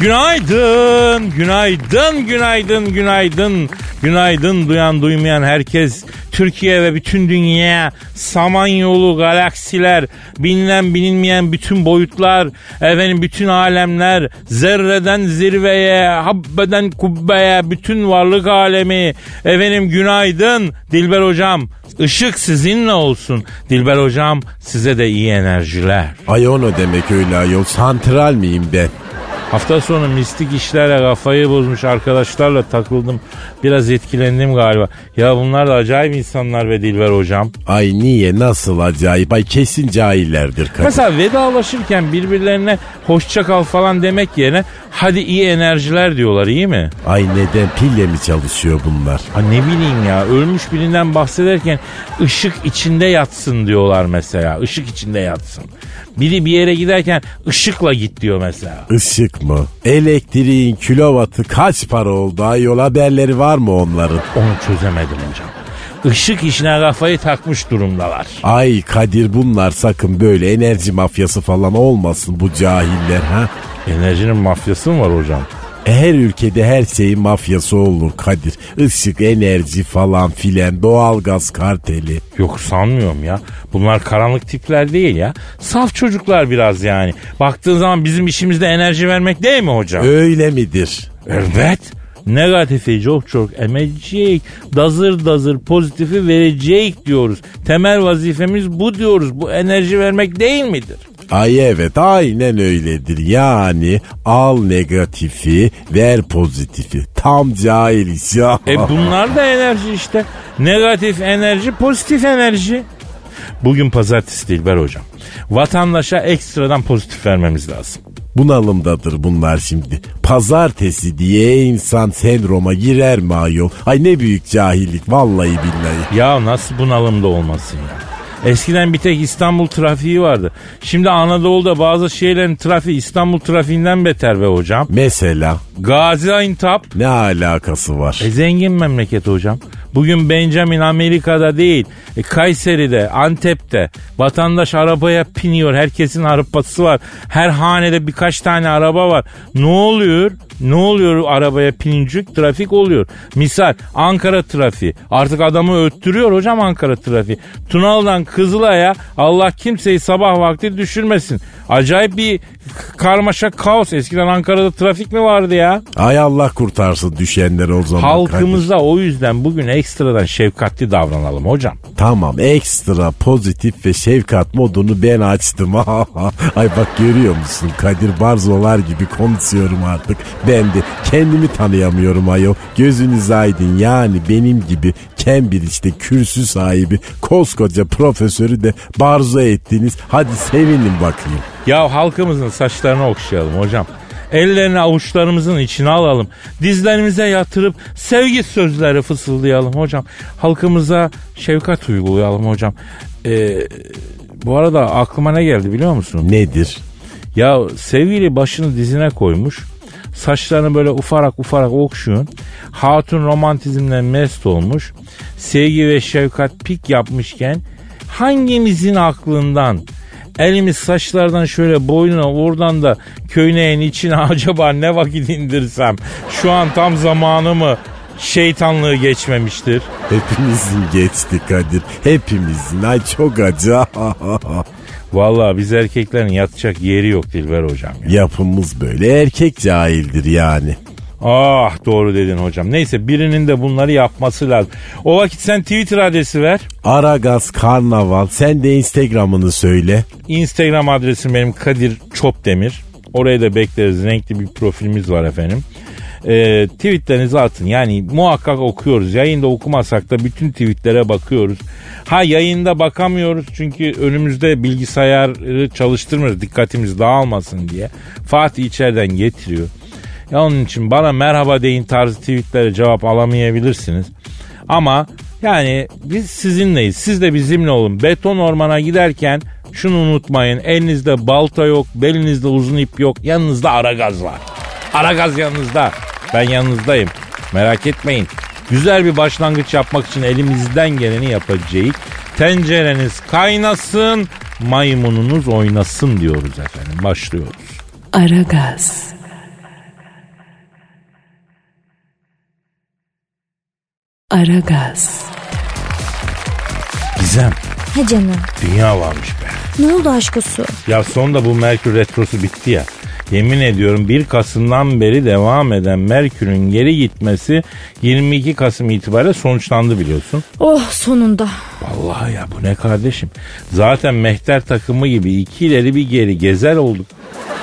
Günaydın, günaydın, günaydın, günaydın. Günaydın duyan duymayan herkes Türkiye ve bütün dünya samanyolu galaksiler bilinen bilinmeyen bütün boyutlar efendim bütün alemler zerreden zirveye habbeden kubbeye bütün varlık alemi efendim günaydın Dilber hocam Işık sizinle olsun. Dilber hocam size de iyi enerjiler. Ay o ne demek öyle ayol santral miyim ben? Hafta sonu mistik işlerle kafayı bozmuş arkadaşlarla takıldım. Biraz etkilendim galiba. Ya bunlar da acayip insanlar ve Dilber hocam. Ay niye nasıl acayip ay kesin cahillerdir kadın. Mesela vedalaşırken birbirlerine hoşça kal falan demek yerine hadi iyi enerjiler diyorlar iyi mi? Ay neden pille mi çalışıyor bunlar? Ha ne bileyim ya ölmüş birinden bahsederken ışık içinde yatsın diyorlar mesela. Işık içinde yatsın. Biri bir yere giderken ışıkla git diyor mesela. Işık mı? Elektriğin kilovatı kaç para oldu ayol haberleri var mı onların? Onu çözemedim hocam. Işık işine kafayı takmış durumdalar. Ay Kadir bunlar sakın böyle enerji mafyası falan olmasın bu cahiller ha? Enerjinin mafyası mı var hocam? Her ülkede her şeyin mafyası olur Kadir. Işık, enerji falan filan, doğalgaz karteli. Yok sanmıyorum ya. Bunlar karanlık tipler değil ya. Saf çocuklar biraz yani. Baktığın zaman bizim işimizde enerji vermek değil mi hocam? Öyle midir? Evet. Negatifi çok çok emecek. Dazır dazır pozitifi verecek diyoruz. Temel vazifemiz bu diyoruz. Bu enerji vermek değil midir? Ay evet aynen öyledir. Yani al negatifi ver pozitifi. Tam cahiliz ya. E bunlar da enerji işte. Negatif enerji pozitif enerji. Bugün pazartesi Dilber hocam. Vatandaşa ekstradan pozitif vermemiz lazım. Bunalımdadır bunlar şimdi. Pazartesi diye insan sendroma girer mi ayol? Ay ne büyük cahillik vallahi billahi. Ya nasıl bunalımda olmasın ya? Eskiden bir tek İstanbul trafiği vardı. Şimdi Anadolu'da bazı şehirlerin trafiği İstanbul trafiğinden beter be hocam. Mesela Gaziantep ne alakası var? e, zengin memleket hocam. Bugün Benjamin Amerika'da değil, e, Kayseri'de, Antep'te vatandaş arabaya biniyor. Herkesin arabası var. Her hanede birkaç tane araba var. Ne oluyor? Ne oluyor arabaya pinince? Trafik oluyor. Misal Ankara trafiği. Artık adamı öttürüyor hocam Ankara trafiği. Tunal'dan Kızılay'a Allah kimseyi sabah vakti düşürmesin. Acayip bir karmaşa kaos. Eskiden Ankara'da trafik mi vardı ya? Ay Allah kurtarsın düşenler o zaman. Halkımıza o yüzden bugün ekstradan şefkatli davranalım hocam. Tamam ekstra pozitif ve şefkat modunu ben açtım. Ay bak görüyor musun Kadir Barzolar gibi konuşuyorum artık. Ben de kendimi tanıyamıyorum ayol. Gözünüz aydın yani benim gibi Cambridge'de kürsü sahibi koskoca profesörü de barzo ettiniz. Hadi sevinin bakayım. Ya halkımızın saçlarını okşayalım hocam. Ellerini avuçlarımızın içine alalım. Dizlerimize yatırıp sevgi sözleri fısıldayalım hocam. Halkımıza şefkat uygulayalım hocam. Ee, bu arada aklıma ne geldi biliyor musun? Nedir? Ya sevgili başını dizine koymuş. Saçlarını böyle ufarak ufarak okşuyorsun. Hatun romantizmden mest olmuş. Sevgi ve şefkat pik yapmışken hangimizin aklından elimiz saçlardan şöyle boynuna oradan da köyneğin içine acaba ne vakit indirsem şu an tam zamanı mı şeytanlığı geçmemiştir. Hepimizin geçti Kadir. Hepimizin. Ay çok acı. Vallahi biz erkeklerin yatacak yeri yok Dilber hocam. Ya. Yapımız böyle erkek cahildir yani. Ah doğru dedin hocam. Neyse birinin de bunları yapması lazım. O vakit sen Twitter adresi ver. Aragaz Karnaval sen de Instagram'ını söyle. Instagram adresim benim Kadir Çopdemir. Oraya da bekleriz. Renkli bir profilimiz var efendim. Ee, tweetlerinizi atın. Yani muhakkak okuyoruz. Yayında okumasak da bütün tweetlere bakıyoruz. Ha yayında bakamıyoruz çünkü önümüzde bilgisayarı çalıştırmıyoruz. Dikkatimiz dağılmasın diye. Fatih içeriden getiriyor. Ya onun için bana merhaba deyin tarzı tweetlere cevap alamayabilirsiniz. Ama yani biz sizinleyiz. Siz de bizimle olun. Beton ormana giderken şunu unutmayın. Elinizde balta yok, belinizde uzun ip yok. Yanınızda ara gaz var. Ara gaz yanınızda. Ben yanınızdayım. Merak etmeyin. Güzel bir başlangıç yapmak için elimizden geleni yapacağız. Tencereniz kaynasın, maymununuz oynasın diyoruz efendim. Başlıyoruz. Aragaz. Aragaz. Gizem, He canım. dünya varmış be. Ne oldu aşkosu? Ya sonunda bu Merkür Retrosu bitti ya. Yemin ediyorum 1 Kasım'dan beri devam eden Merkür'ün geri gitmesi 22 Kasım itibariyle sonuçlandı biliyorsun. Oh sonunda. Vallahi ya bu ne kardeşim. Zaten mehter takımı gibi iki ileri bir geri gezer olduk.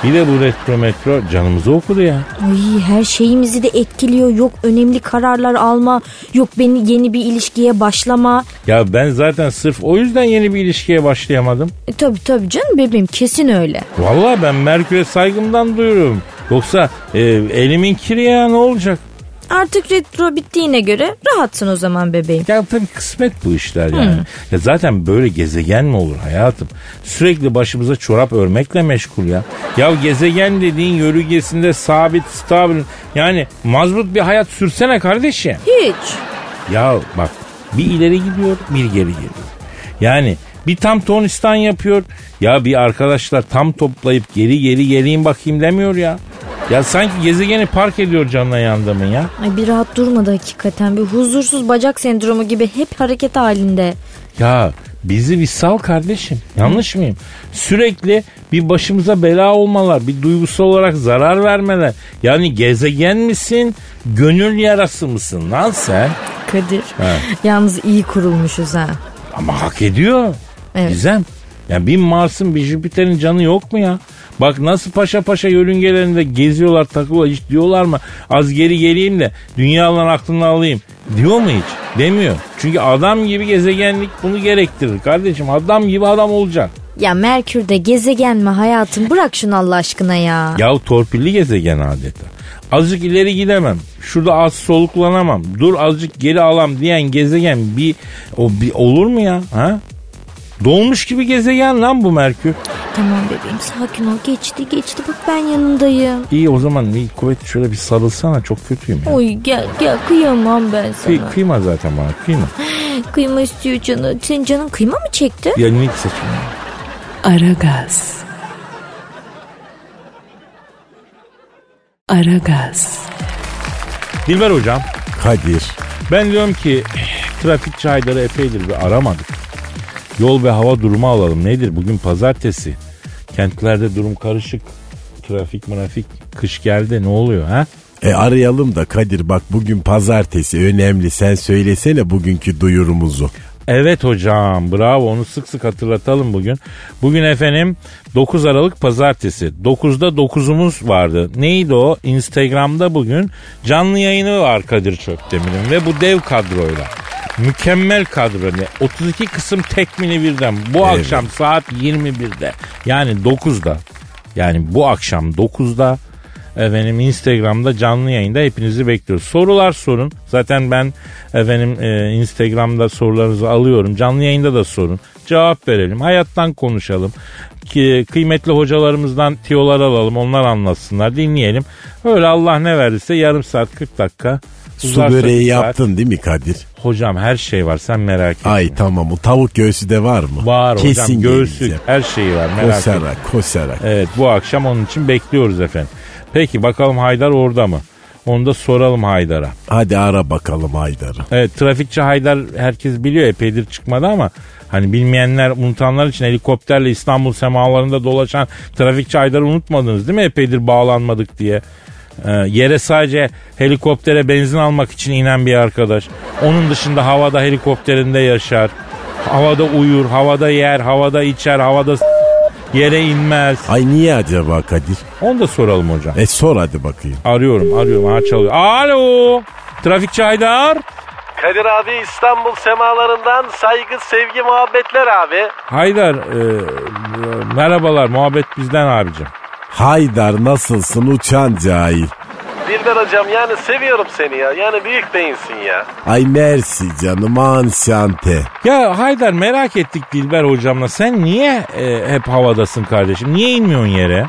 Bir de bu retro metro canımızı okudu ya. Ay her şeyimizi de etkiliyor. Yok önemli kararlar alma. Yok beni yeni bir ilişkiye başlama. Ya ben zaten sırf o yüzden yeni bir ilişkiye başlayamadım. E, tabii tabii canım bebeğim kesin öyle. Vallahi ben Merkür'e saygımdan duyuyorum. Yoksa e, elimin kiri ya ne olacak? Artık retro bittiğine göre rahatsın o zaman bebeğim. Ya tabii kısmet bu işler yani. Ya zaten böyle gezegen mi olur hayatım? Sürekli başımıza çorap örmekle meşgul ya. Ya gezegen dediğin yörüngesinde sabit, stabil yani mazbut bir hayat sürsene kardeşim. Hiç. Ya bak bir ileri gidiyor bir geri geliyor. Yani bir tam tonistan yapıyor. Ya bir arkadaşlar tam toplayıp geri geri geleyim bakayım demiyor ya. Ya sanki gezegeni park ediyor canına yandımın ya. Ay bir rahat durmadı hakikaten. Bir huzursuz bacak sendromu gibi hep hareket halinde. Ya bizi bir sal kardeşim. Yanlış mıyım? Sürekli bir başımıza bela olmalar, bir duygusal olarak zarar vermeler. Yani gezegen misin, gönül yarası mısın lan sen? Kadir. He. Yalnız iyi kurulmuşuz ha. Ama hak ediyor. Evet. Gizem. Ya bir Mars'ın bir Jüpiter'in canı yok mu ya? Bak nasıl paşa paşa yörüngelerinde geziyorlar takılıyorlar hiç diyorlar mı? Az geri geleyim de dünyaların aklını alayım. Diyor mu hiç? Demiyor. Çünkü adam gibi gezegenlik bunu gerektirir kardeşim. Adam gibi adam olacak. Ya Merkür'de gezegen mi hayatım? Bırak şunu Allah aşkına ya. Ya torpilli gezegen adeta. Azıcık ileri gidemem. Şurada az soluklanamam. Dur azıcık geri alam diyen gezegen bir, o bir olur mu ya? Ha? Dolmuş gibi gezegen lan bu Merkür. Tamam bebeğim sakin ol. Geçti geçti bak ben yanındayım. İyi o zaman bir kuvvet şöyle bir sarılsana çok kötüyüm ya. Oy gel gel kıyamam ben Kıy, sana. kıyma zaten bana kıyma. Kıyma istiyor canı. Senin canın kıyma mı çekti? Ya ne saçma. Aragaz. Aragaz. Dilber hocam Kadir. ben diyorum ki trafikçi Haydar'ı epeydir bir aramadık. Yol ve hava durumu alalım. Nedir bugün pazartesi. Kentlerde durum karışık. Trafik mrafik kış geldi ne oluyor ha? E arayalım da Kadir bak bugün pazartesi önemli sen söylesene bugünkü duyurumuzu. Evet hocam bravo onu sık sık hatırlatalım bugün. Bugün efendim 9 Aralık pazartesi. 9'da 9'umuz vardı. Neydi o? Instagram'da bugün canlı yayını var Kadir Çöpdemir'in ve bu dev kadroyla. Mükemmel kadro. ne? 32 kısım tekmini birden bu Evet. akşam saat 21'de yani 9'da yani bu akşam 9'da efendim Instagram'da canlı yayında hepinizi bekliyoruz. Sorular sorun. Zaten ben efendim e, Instagram'da sorularınızı alıyorum. Canlı yayında da sorun. Cevap verelim. Hayattan konuşalım. Ki, kıymetli hocalarımızdan tiyolar alalım. Onlar anlatsınlar. Dinleyelim. Öyle Allah ne verirse yarım saat 40 dakika. Su böreği saat. yaptın değil mi Kadir? Hocam her şey var sen merak etme. Ay tamam o tavuk göğsü de var mı? Var Kesin hocam göğsü geleceğim. her şeyi var merak etme. Kosarak kosarak. Evet bu akşam onun için bekliyoruz efendim. Peki bakalım Haydar orada mı? Onu da soralım Haydar'a. Hadi ara bakalım Haydar'ı. Evet trafikçi Haydar herkes biliyor epeydir çıkmadı ama Hani bilmeyenler unutanlar için helikopterle İstanbul semalarında dolaşan trafikçi Haydar'ı unutmadınız değil mi? Epeydir bağlanmadık diye. Ee, yere sadece helikoptere benzin almak için inen bir arkadaş. Onun dışında havada helikopterinde yaşar. Havada uyur, havada yer, havada içer, havada s- yere inmez. Ay niye acaba Kadir? Onu da soralım hocam. E sor hadi bakayım. Arıyorum, arıyorum. Ha çalıyor. Alo! Trafikçi Haydar. Kadir abi İstanbul semalarından saygı, sevgi, muhabbetler abi. Haydar, e, e, merhabalar. Muhabbet bizden abicim. Haydar nasılsın uçan cahil? Dilber hocam yani seviyorum seni ya. Yani büyük beyinsin ya. Ay mersi canım anşante. Ya Haydar merak ettik Dilber hocamla. Sen niye e, hep havadasın kardeşim? Niye inmiyorsun yere?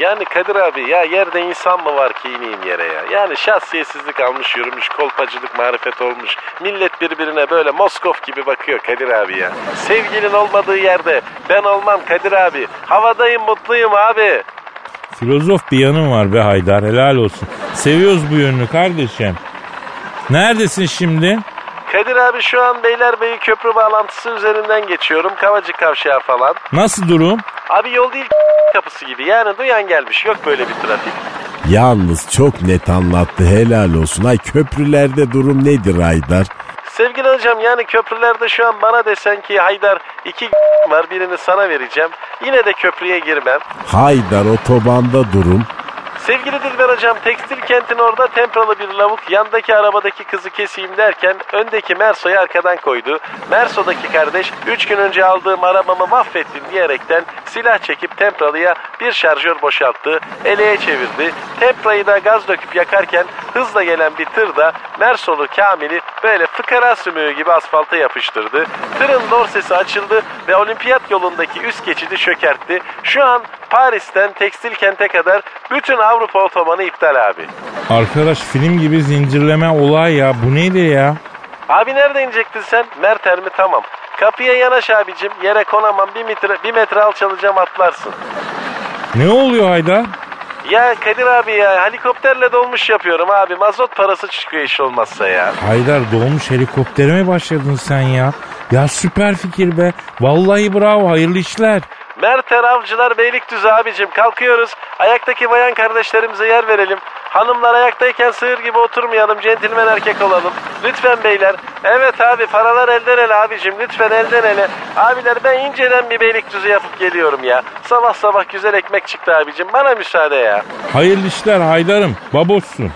Yani Kadir abi ya yerde insan mı var ki ineyim yere ya? Yani şahsiyetsizlik almış yürümüş, kolpacılık marifet olmuş. Millet birbirine böyle Moskov gibi bakıyor Kadir abi ya. Sevgilin olmadığı yerde ben olmam Kadir abi. Havadayım mutluyum abi. Filozof bir yanın var be Haydar helal olsun. Seviyoruz bu yönünü kardeşim. Neredesin şimdi? Kadir abi şu an Beylerbeyi köprü bağlantısı üzerinden geçiyorum. Kavacık kavşağı falan. Nasıl durum? Abi yol değil kapısı gibi. Yani duyan gelmiş. Yok böyle bir trafik. Yalnız çok net anlattı helal olsun. Ay köprülerde durum nedir Haydar? Sevgili hocam yani köprülerde şu an bana desen ki Haydar iki var birini sana vereceğim. Yine de köprüye girmem. Haydar otobanda durum. Sevgili Dilber hocam tekstil kentin orada tempralı bir lavuk yandaki arabadaki kızı keseyim derken öndeki Merso'yu arkadan koydu. Merso'daki kardeş 3 gün önce aldığım arabamı mahvettin diyerekten silah çekip tempralıya bir şarjör boşalttı. Eleğe çevirdi. Temprayı da gaz döküp yakarken hızla gelen bir tır da Mersolu Kamil'i böyle fıkara sümüğü gibi asfalta yapıştırdı. Tırın dorsesi açıldı ve olimpiyat yolundaki üst geçidi çökertti. Şu an Paris'ten tekstil kente kadar bütün Avrupa otobanı iptal abi. Arkadaş film gibi zincirleme olay ya. Bu nedir ya? Abi nerede inecektin sen? Merter mi? Tamam. Kapıya yanaş abicim. Yere konamam. Bir metre, bir metre alçalacağım atlarsın. Ne oluyor Haydar? Ya Kadir abi ya helikopterle dolmuş yapıyorum abi. Mazot parası çıkıyor iş olmazsa ya. Haydar dolmuş helikoptere mi başladın sen ya? Ya süper fikir be. Vallahi bravo hayırlı işler. Merter Avcılar Beylikdüzü abicim kalkıyoruz. Ayaktaki bayan kardeşlerimize yer verelim. Hanımlar ayaktayken sığır gibi oturmayalım. Centilmen erkek olalım. Lütfen beyler. Evet abi paralar elden ele abicim. Lütfen elden ele. Abiler ben inceden bir Beylikdüzü yapıp geliyorum ya. Sabah sabah güzel ekmek çıktı abicim. Bana müsaade ya. Hayırlı işler Haydar'ım. Babossun.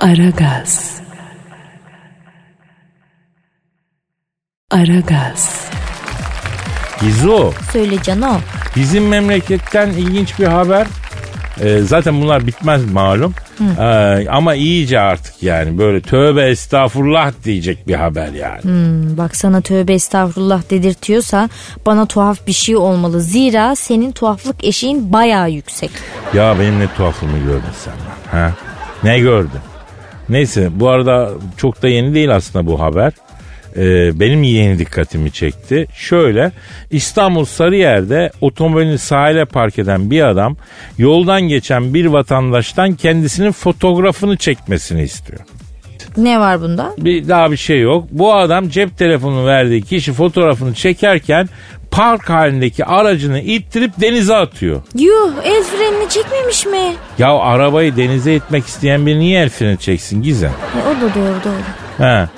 Aragaz. Aragaz. Gizo. Söyle canım. Bizim memleketten ilginç bir haber. Ee, zaten bunlar bitmez malum. Ee, ama iyice artık yani böyle tövbe estağfurullah diyecek bir haber yani. Hmm, bak sana tövbe estağfurullah dedirtiyorsa bana tuhaf bir şey olmalı. Zira senin tuhaflık eşiğin bayağı yüksek. Ya benim ne tuhafımı gördün sen lan, Ha? Ne gördün? Neyse bu arada çok da yeni değil aslında bu haber. Ee, benim yeni dikkatimi çekti. Şöyle İstanbul Sarıyer'de otomobilini sahile park eden bir adam yoldan geçen bir vatandaştan kendisinin fotoğrafını çekmesini istiyor. Ne var bunda? Bir, daha bir şey yok. Bu adam cep telefonunu verdiği kişi fotoğrafını çekerken park halindeki aracını ittirip denize atıyor. Yuh el frenini çekmemiş mi? Ya arabayı denize itmek isteyen biri niye el freni çeksin Gizem? E, o da doğru doğru. He.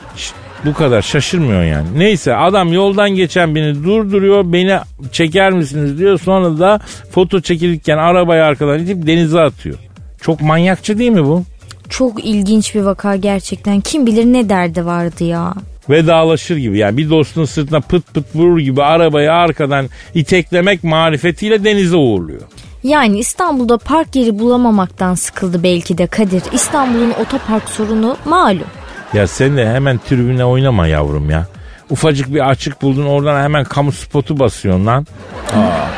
Bu kadar şaşırmıyor yani. Neyse adam yoldan geçen birini durduruyor. Beni çeker misiniz diyor. Sonra da foto çekilirken arabayı arkadan itip denize atıyor. Çok manyakça değil mi bu? Çok ilginç bir vaka gerçekten. Kim bilir ne derdi vardı ya. Vedalaşır gibi yani bir dostun sırtına pıt pıt vurur gibi arabayı arkadan iteklemek marifetiyle denize uğurluyor. Yani İstanbul'da park yeri bulamamaktan sıkıldı belki de Kadir. İstanbul'un otopark sorunu malum. Ya sen de hemen tribüne oynama yavrum ya. Ufacık bir açık buldun oradan hemen kamu spotu basıyorsun lan.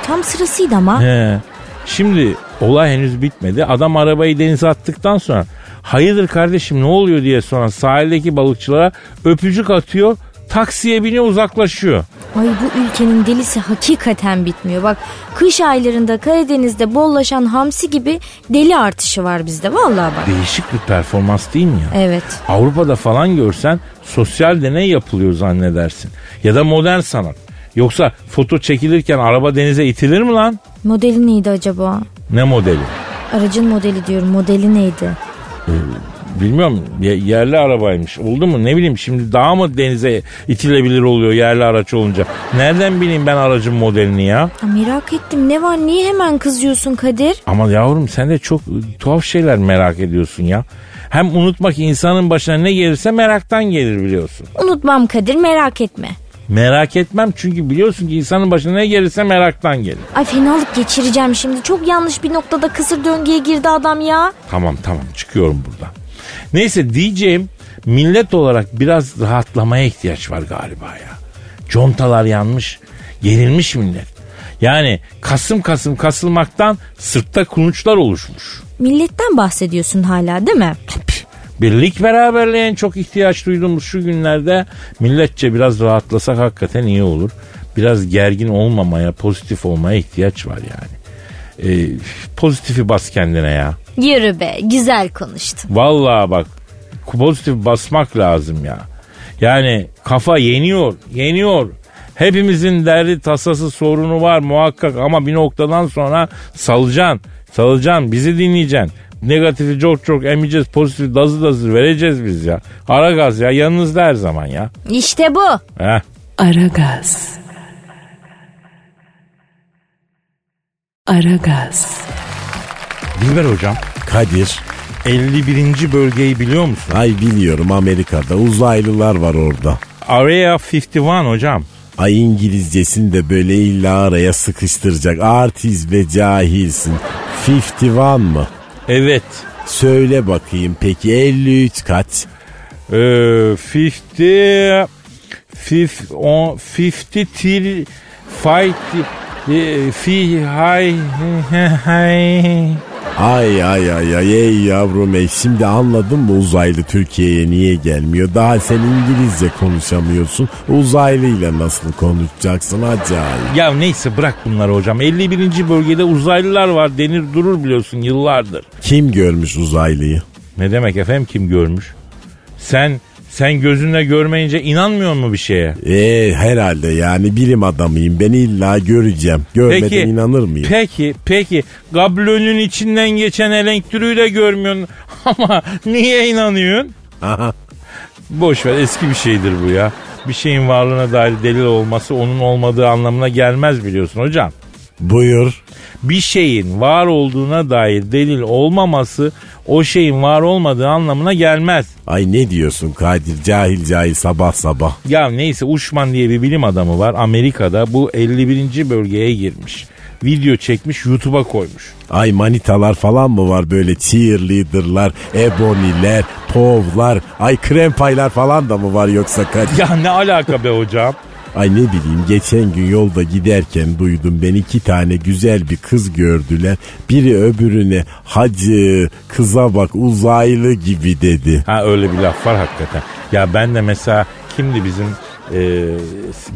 Tam sırasıydı ama. He. Şimdi olay henüz bitmedi. Adam arabayı denize attıktan sonra hayırdır kardeşim ne oluyor diye sonra sahildeki balıkçılara öpücük atıyor. Taksiye biniyor uzaklaşıyor. Ay bu ülkenin delisi hakikaten bitmiyor. Bak kış aylarında Karadeniz'de bollaşan hamsi gibi deli artışı var bizde vallahi bak. Değişik bir performans değil mi ya? Evet. Avrupa'da falan görsen sosyal deney yapılıyor zannedersin. Ya da modern sanat. Yoksa foto çekilirken araba denize itilir mi lan? Modeli neydi acaba? Ne modeli? Aracın modeli diyorum. Modeli neydi? Bilmiyorum ye- yerli arabaymış. Oldu mu ne bileyim şimdi daha mı denize itilebilir oluyor yerli araç olunca. Nereden bileyim ben aracın modelini ya? Ha, merak ettim. Ne var? Niye hemen kızıyorsun Kadir? Ama yavrum sen de çok e, tuhaf şeyler merak ediyorsun ya. Hem unutma ki insanın başına ne gelirse meraktan gelir biliyorsun. Unutmam Kadir merak etme. Merak etmem çünkü biliyorsun ki insanın başına ne gelirse meraktan gelir. Ay fenalık geçireceğim şimdi. Çok yanlış bir noktada kısır döngüye girdi adam ya. Tamam tamam çıkıyorum buradan. Neyse diyeceğim millet olarak biraz rahatlamaya ihtiyaç var galiba ya. Contalar yanmış, gerilmiş millet. Yani kasım kasım kasılmaktan sırtta kulunçlar oluşmuş. Milletten bahsediyorsun hala değil mi? Birlik beraberliğe en çok ihtiyaç duyduğumuz şu günlerde milletçe biraz rahatlasak hakikaten iyi olur. Biraz gergin olmamaya, pozitif olmaya ihtiyaç var yani. Ee, pozitifi bas kendine ya. Yürü be güzel konuştun. Vallahi bak pozitif basmak lazım ya. Yani kafa yeniyor, yeniyor. Hepimizin derdi tasası sorunu var muhakkak ama bir noktadan sonra salacaksın. Salacaksın bizi dinleyeceksin. Negatifi çok çok emeceğiz pozitifi dazı dazı vereceğiz biz ya. Ara gaz ya yanınızda her zaman ya. İşte bu. Heh. Aragaz. Aragaz. Dilber hocam Kadir. 51. bölgeyi biliyor musun? Ay biliyorum Amerika'da uzaylılar var orada. Area 51 hocam. Ay İngilizcesini de böyle illa araya sıkıştıracak. Artist ve cahilsin. 51 mı? Evet. Söyle bakayım peki 53 kaç? Ee, 50 fif, on, 50 till fight fi hay hay Ay ay ay ay ey yavrum ey şimdi anladın mı uzaylı Türkiye'ye niye gelmiyor? Daha sen İngilizce konuşamıyorsun. Uzaylıyla nasıl konuşacaksın acayip. Ya neyse bırak bunları hocam. 51. bölgede uzaylılar var denir durur biliyorsun yıllardır. Kim görmüş uzaylıyı? Ne demek efendim kim görmüş? Sen sen gözünle görmeyince inanmıyor mu bir şeye? Ee herhalde yani bilim adamıyım ben illa göreceğim. Görmeden Peki, inanır mıyım? Peki, peki. Gablonun içinden geçen elektriği de görmüyorsun. Ama niye inanıyorsun? Aha. Boş ver eski bir şeydir bu ya. Bir şeyin varlığına dair delil olması onun olmadığı anlamına gelmez biliyorsun hocam. Buyur. Bir şeyin var olduğuna dair delil olmaması o şeyin var olmadığı anlamına gelmez. Ay ne diyorsun Kadir cahil cahil sabah sabah. Ya neyse Uşman diye bir bilim adamı var Amerika'da bu 51. bölgeye girmiş. Video çekmiş YouTube'a koymuş. Ay manitalar falan mı var böyle cheerleaderlar, eboniler, povlar, ay krempaylar falan da mı var yoksa Kadir? Ya ne alaka be hocam? Ay ne bileyim geçen gün yolda giderken duydum ben iki tane güzel bir kız gördüler. Biri öbürüne hacı kıza bak uzaylı gibi dedi. Ha öyle bir laf var hakikaten. Ya ben de mesela kimdi bizim e,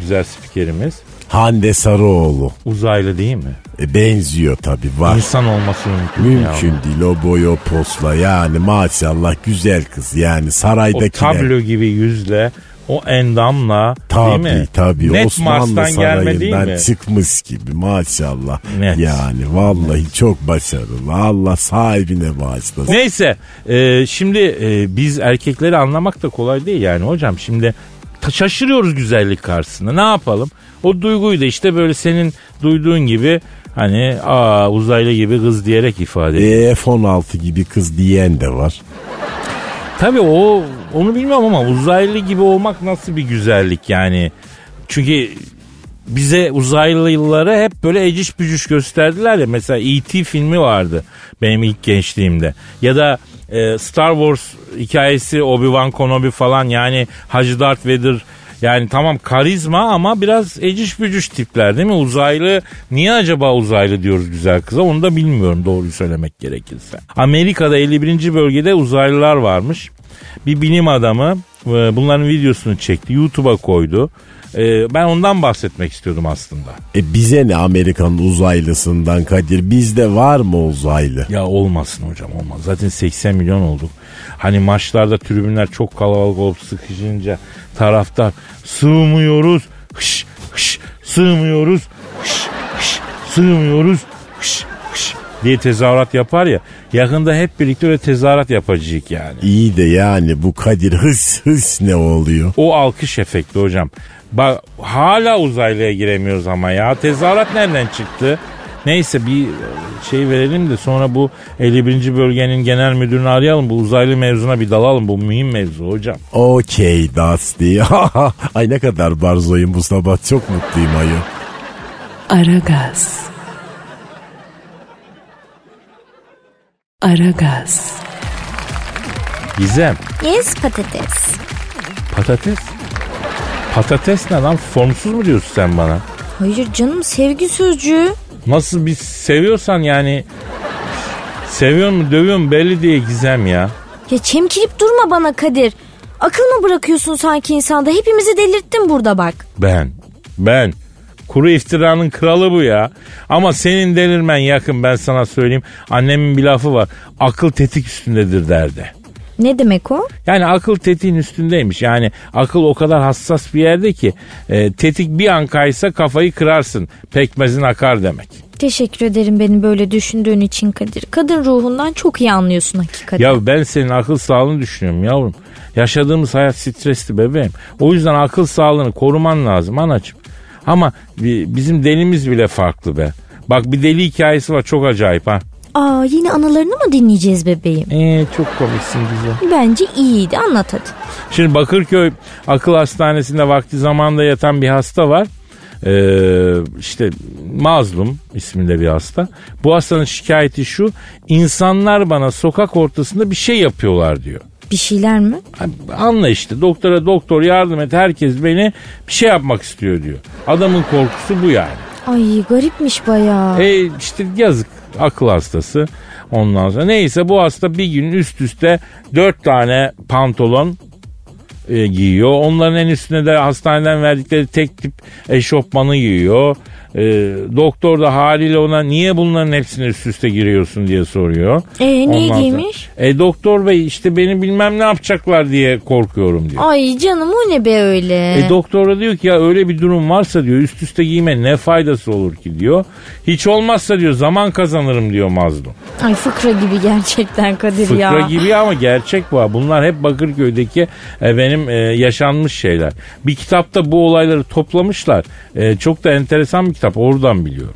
güzel spikerimiz? Hande Sarıoğlu. Uzaylı değil mi? E, benziyor tabi var. İnsan olması mümkün, Mümkün ya. değil o boy o posla yani maşallah güzel kız yani O saraydakiler. tablo gibi yüzle, o endamla değil Tabii mi? tabii Net Osmanlı Mars'tan gelme değil mi? çıkmış gibi maşallah. Net. Yani vallahi çok başarılı. Allah sahibine bağışlasın. Neyse e, şimdi e, biz erkekleri anlamak da kolay değil yani hocam. Şimdi şaşırıyoruz güzellik karşısında ne yapalım? O duyguyu da işte böyle senin duyduğun gibi hani aa uzaylı gibi kız diyerek ifade ediyor. E, F-16 gibi kız diyen de var. Tabii o onu bilmiyorum ama uzaylı gibi olmak nasıl bir güzellik yani. Çünkü bize uzaylıları hep böyle eciş bücüş gösterdiler ya. Mesela E.T. filmi vardı benim ilk gençliğimde. Ya da e, Star Wars hikayesi Obi-Wan Kenobi falan yani Hacı Darth Vader yani tamam karizma ama biraz eciş bücüş tipler değil mi? Uzaylı niye acaba uzaylı diyoruz güzel kıza onu da bilmiyorum doğruyu söylemek gerekirse. Amerika'da 51. bölgede uzaylılar varmış. Bir bilim adamı e, bunların videosunu çekti. YouTube'a koydu. E, ben ondan bahsetmek istiyordum aslında. E bize ne Amerikan uzaylısından Kadir? Bizde var mı uzaylı? Ya olmasın hocam olmaz. Zaten 80 milyon olduk. Hani maçlarda tribünler çok kalabalık olup sıkışınca taraftar sığmıyoruz. Hış, hış, sığmıyoruz. Hış, hış, sığmıyoruz. Hış, hış diye tezahürat yapar ya. Yakında hep birlikte öyle tezahürat yapacak yani. İyi de yani bu Kadir hıs hıs ne oluyor? O alkış efekti hocam. Bak hala uzaylıya giremiyoruz ama ya. Tezahürat nereden çıktı? Neyse bir şey verelim de sonra bu 51. bölgenin genel müdürünü arayalım. Bu uzaylı mevzuna bir dalalım. Bu mühim mevzu hocam. Okey Dusty. Ay ne kadar barzoyum bu sabah. Çok mutluyum ayol. Aragaz. Aragaz. Gizem. Yes patates. Patates? Patates ne lan? Formsuz mu diyorsun sen bana? Hayır canım sevgi sözcüğü. Nasıl bir seviyorsan yani seviyor mu dövüyor mu belli diye Gizem ya. Ya çemkirip durma bana Kadir. Akıl mı bırakıyorsun sanki insanda? Hepimizi delirttin burada bak. Ben, ben. Kuru iftiranın kralı bu ya. Ama senin delirmen yakın ben sana söyleyeyim. Annemin bir lafı var. Akıl tetik üstündedir derdi. Ne demek o? Yani akıl tetiğin üstündeymiş. Yani akıl o kadar hassas bir yerde ki e, tetik bir an kaysa kafayı kırarsın. Pekmezin akar demek. Teşekkür ederim beni böyle düşündüğün için Kadir. Kadın ruhundan çok iyi anlıyorsun hakikaten. Ya ben senin akıl sağlığını düşünüyorum yavrum. Yaşadığımız hayat stresli bebeğim. O yüzden akıl sağlığını koruman lazım anacığım. Ama bizim delimiz bile farklı be. Bak bir deli hikayesi var çok acayip ha. Aa yine anılarını mı dinleyeceğiz bebeğim? Ee, çok komiksin güzel. Bence iyiydi anlat hadi. Şimdi Bakırköy Akıl Hastanesi'nde vakti zamanda yatan bir hasta var. Ee, işte Mazlum isminde bir hasta. Bu hastanın şikayeti şu. insanlar bana sokak ortasında bir şey yapıyorlar diyor. Bir şeyler mi? Anla işte doktora doktor yardım et herkes beni bir şey yapmak istiyor diyor. Adamın korkusu bu yani. Ay garipmiş bayağı. E işte yazık akıl hastası. Ondan sonra neyse bu hasta bir gün üst üste dört tane pantolon e, giyiyor. Onların en üstüne de hastaneden verdikleri tek tip eşofmanı giyiyor. E, doktor da haliyle ona niye bunların hepsini üst üste giriyorsun diye soruyor. E niye Ondan giymiş? Sonra, e doktor bey işte beni bilmem ne yapacaklar diye korkuyorum diyor. Ay canım o ne be öyle? E doktor da diyor ki ya öyle bir durum varsa diyor üst üste giyme ne faydası olur ki diyor. Hiç olmazsa diyor zaman kazanırım diyor mazlum. Ay fıkra gibi gerçekten Kadir Fıkra ya. gibi ama gerçek bu. Bunlar hep Bakırköy'deki e, benim e, yaşanmış şeyler. Bir kitapta bu olayları toplamışlar. E, çok da enteresan bir kitap oradan biliyorum.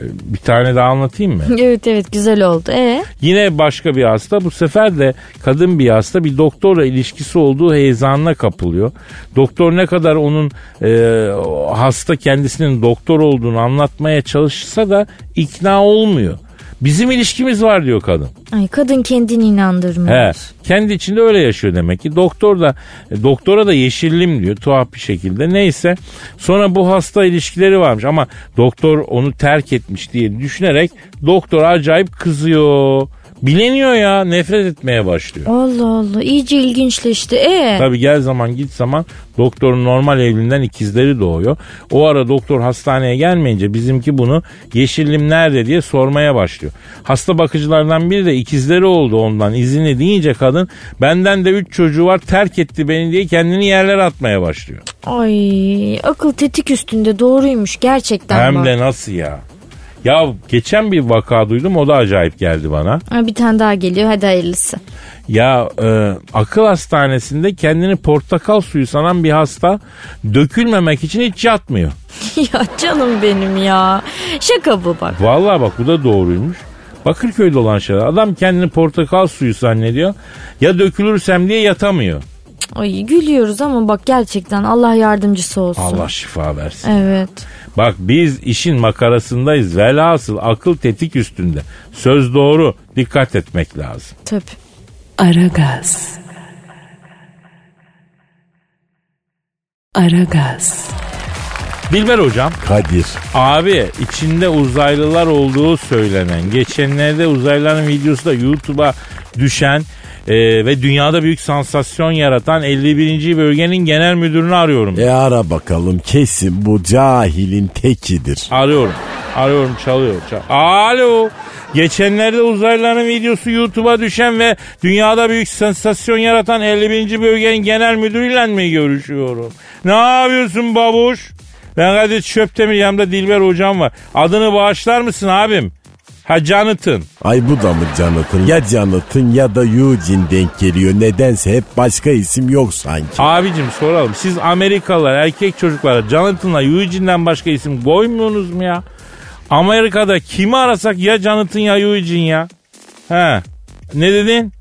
E, bir tane daha anlatayım mı? evet evet güzel oldu. E Yine başka bir hasta bu sefer de kadın bir hasta bir doktorla ilişkisi olduğu heyecanına kapılıyor. Doktor ne kadar onun e, hasta kendisinin doktor olduğunu anlatmaya çalışsa da ikna olmuyor. Bizim ilişkimiz var diyor kadın. Ay kadın kendini inandırmış. He, kendi içinde öyle yaşıyor demek ki. Doktor da e, doktora da yeşillim diyor tuhaf bir şekilde. Neyse sonra bu hasta ilişkileri varmış ama doktor onu terk etmiş diye düşünerek doktor acayip kızıyor. Bileniyor ya nefret etmeye başlıyor. Allah Allah iyice ilginçleşti. E Tabi gel zaman git zaman doktorun normal evliliğinden ikizleri doğuyor. O ara doktor hastaneye gelmeyince bizimki bunu yeşillim nerede diye sormaya başlıyor. Hasta bakıcılardan biri de ikizleri oldu ondan izinli deyince kadın benden de üç çocuğu var terk etti beni diye kendini yerlere atmaya başlıyor. Ay akıl tetik üstünde doğruymuş gerçekten Hem bak. de nasıl ya? Ya geçen bir vaka duydum o da acayip geldi bana. Bir tane daha geliyor hadi hayırlısı. Ya e, akıl hastanesinde kendini portakal suyu sanan bir hasta dökülmemek için hiç yatmıyor. ya canım benim ya. Şaka bu bak. Vallahi bak bu da doğruymuş. Bakırköy'de olan şeyler. Adam kendini portakal suyu zannediyor. Ya dökülürsem diye yatamıyor. Ay gülüyoruz ama bak gerçekten Allah yardımcısı olsun. Allah şifa versin. Evet. Bak biz işin makarasındayız. Velhasıl akıl tetik üstünde. Söz doğru. Dikkat etmek lazım. Tabii. Aragaz. Aragaz. Dilber hocam. Kadir. Abi içinde uzaylılar olduğu söylenen geçenlerde uzaylıların videosu da YouTube'a düşen Ee, ve dünyada büyük sansasyon yaratan 51. bölgenin genel müdürünü arıyorum. E ara bakalım kesin bu cahilin tekidir. Arıyorum. Arıyorum çalıyor. Çal Alo. Geçenlerde uzaylıların videosu YouTube'a düşen ve dünyada büyük sansasyon yaratan 51. bölgenin genel müdürüyle mi görüşüyorum? Ne yapıyorsun babuş? Ben Kadir Çöptemir yanımda Dilber hocam var. Adını bağışlar mısın abim? Ha Jonathan. Ay bu da mı Jonathan? Ya Jonathan ya da Eugene denk geliyor. Nedense hep başka isim yok sanki. Abicim soralım. Siz Amerikalılar erkek çocuklara Jonathan'la Eugene'den başka isim koymuyorsunuz mu ya? Amerika'da kimi arasak ya Jonathan ya Eugene ya. He. Ne dedin?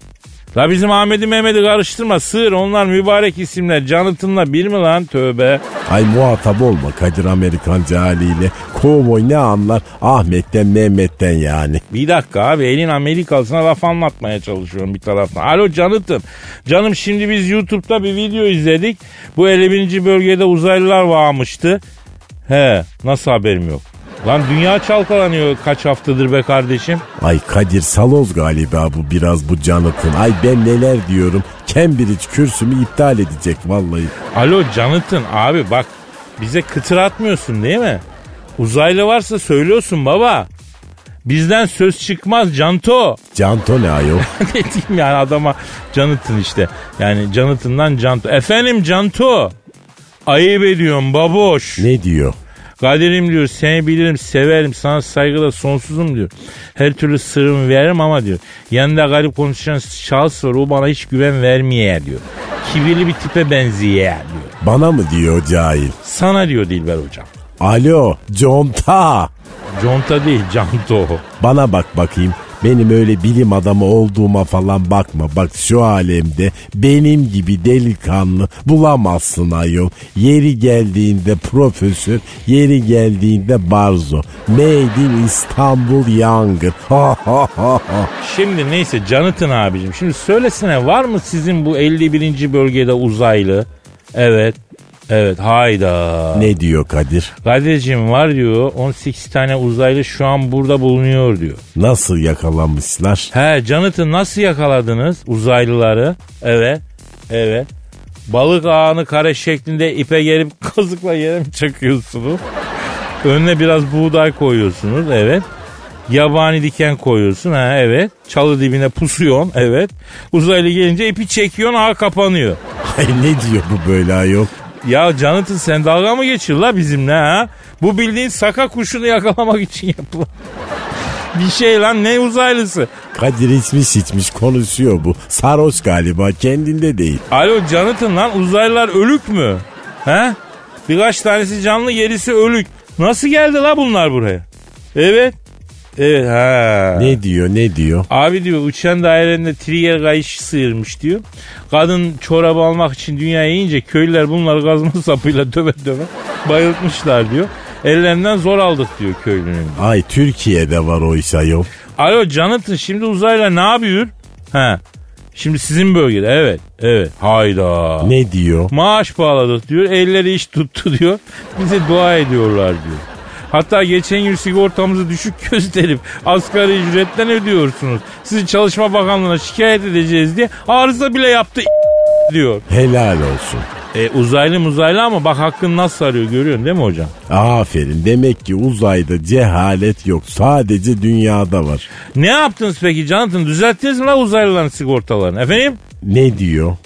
La bizim Ahmet'i Mehmet'i karıştırma sığır onlar mübarek isimler. Jonathan'la bir mi lan tövbe. Ay muhatap olma Kadir Amerikancı haliyle. Kovboy ne anlar Ahmet'ten Mehmet'ten yani. Bir dakika abi elin Amerikalısına laf anlatmaya çalışıyorum bir taraftan. Alo Jonathan. Canım şimdi biz YouTube'da bir video izledik. Bu 51. bölgede uzaylılar varmıştı. He nasıl haberim yok. Lan dünya çalkalanıyor kaç haftadır be kardeşim. Ay Kadir Saloz galiba bu biraz bu Jonathan. Ay ben neler diyorum. Cambridge kürsümü iptal edecek vallahi. Alo Jonathan abi bak bize kıtır atmıyorsun değil mi? Uzaylı varsa söylüyorsun baba. Bizden söz çıkmaz Canto. Canto ne ayol? ne diyeyim yani adama Jonathan işte. Yani Jonathan'dan Canto. Efendim Canto. Ayıp ediyorum baboş. ne diyor? Kadir'im diyor seni bilirim severim sana saygıda sonsuzum diyor. Her türlü sırrımı veririm ama diyor. Yanında garip konuşan şahıs var o bana hiç güven vermeye diyor. Kibirli bir tipe benziyor diyor. Bana mı diyor cahil? Sana diyor Dilber hocam. Alo Conta. Conta değil Canto. Bana bak bakayım. Benim öyle bilim adamı olduğuma falan bakma. Bak şu alemde benim gibi delikanlı bulamazsın ayol. Yeri geldiğinde profesör, yeri geldiğinde barzo. Made in İstanbul ha. Şimdi neyse Jonathan abicim şimdi söylesene var mı sizin bu 51. bölgede uzaylı? Evet. Evet hayda. Ne diyor Kadir? Kadir'cim var diyor 18 tane uzaylı şu an burada bulunuyor diyor. Nasıl yakalamışlar? He Jonathan nasıl yakaladınız uzaylıları? Evet. Evet. Balık ağını kare şeklinde ipe gerip kazıkla yere mi çakıyorsunuz? Önüne biraz buğday koyuyorsunuz. Evet. Yabani diken koyuyorsun. Ha evet. Çalı dibine pusuyorsun. Evet. Uzaylı gelince ipi çekiyorsun ağ kapanıyor. Ay ne diyor bu böyle ayol? Ya Jonathan sen dalga mı geçiyor la bizimle ha? Bu bildiğin saka kuşunu yakalamak için yapılan. Bir şey lan ne uzaylısı? Kadir içmiş içmiş konuşuyor bu. Sarhoş galiba kendinde değil. Alo Jonathan lan uzaylılar ölük mü? He? Birkaç tanesi canlı gerisi ölük. Nasıl geldi la bunlar buraya? Evet. Evet ha. Ne diyor ne diyor? Abi diyor uçan dairelerinde trigger kayışı sıyırmış diyor. Kadın çorabı almak için dünyaya yiyince köylüler bunları kazma sapıyla döve döve bayıltmışlar diyor. Ellerinden zor aldık diyor köylünün. Ay Türkiye'de var o iş ayol. Alo Jonathan şimdi uzaylılar ne yapıyor? Ha. Şimdi sizin bölgede evet evet hayda. Ne diyor? Maaş bağladık diyor. Elleri iş tuttu diyor. Bize dua ediyorlar diyor. Hatta geçen yıl sigortamızı düşük gösterip asgari ücretten ödüyorsunuz. Sizi Çalışma Bakanlığı'na şikayet edeceğiz diye arıza bile yaptı diyor. Helal olsun. E, uzaylı uzaylı ama bak hakkını nasıl arıyor görüyorsun değil mi hocam? Aferin. Demek ki uzayda cehalet yok. Sadece dünyada var. Ne yaptınız peki Jonathan? Düzelttiniz mi la uzaylıların sigortalarını? Efendim? Ne diyor?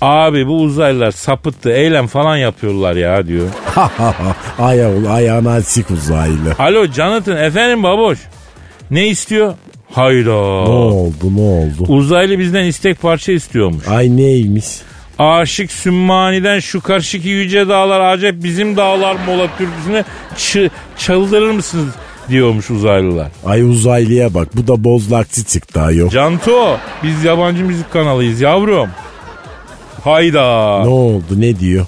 Abi bu uzaylılar sapıttı eylem falan yapıyorlar ya diyor. Ayağıl ayağına sik uzaylı. Alo Jonathan efendim baboş. Ne istiyor? Hayda. Ne oldu ne oldu? Uzaylı bizden istek parça istiyormuş. Ay neymiş? Aşık Sümmani'den şu karşıki yüce dağlar acep bizim dağlar mola türküsüne ç- çaldırır mısınız diyormuş uzaylılar. Ay uzaylıya bak bu da bozlakçı çıktı ayol. Canto biz yabancı müzik kanalıyız yavrum. Hayda. Ne oldu ne diyor?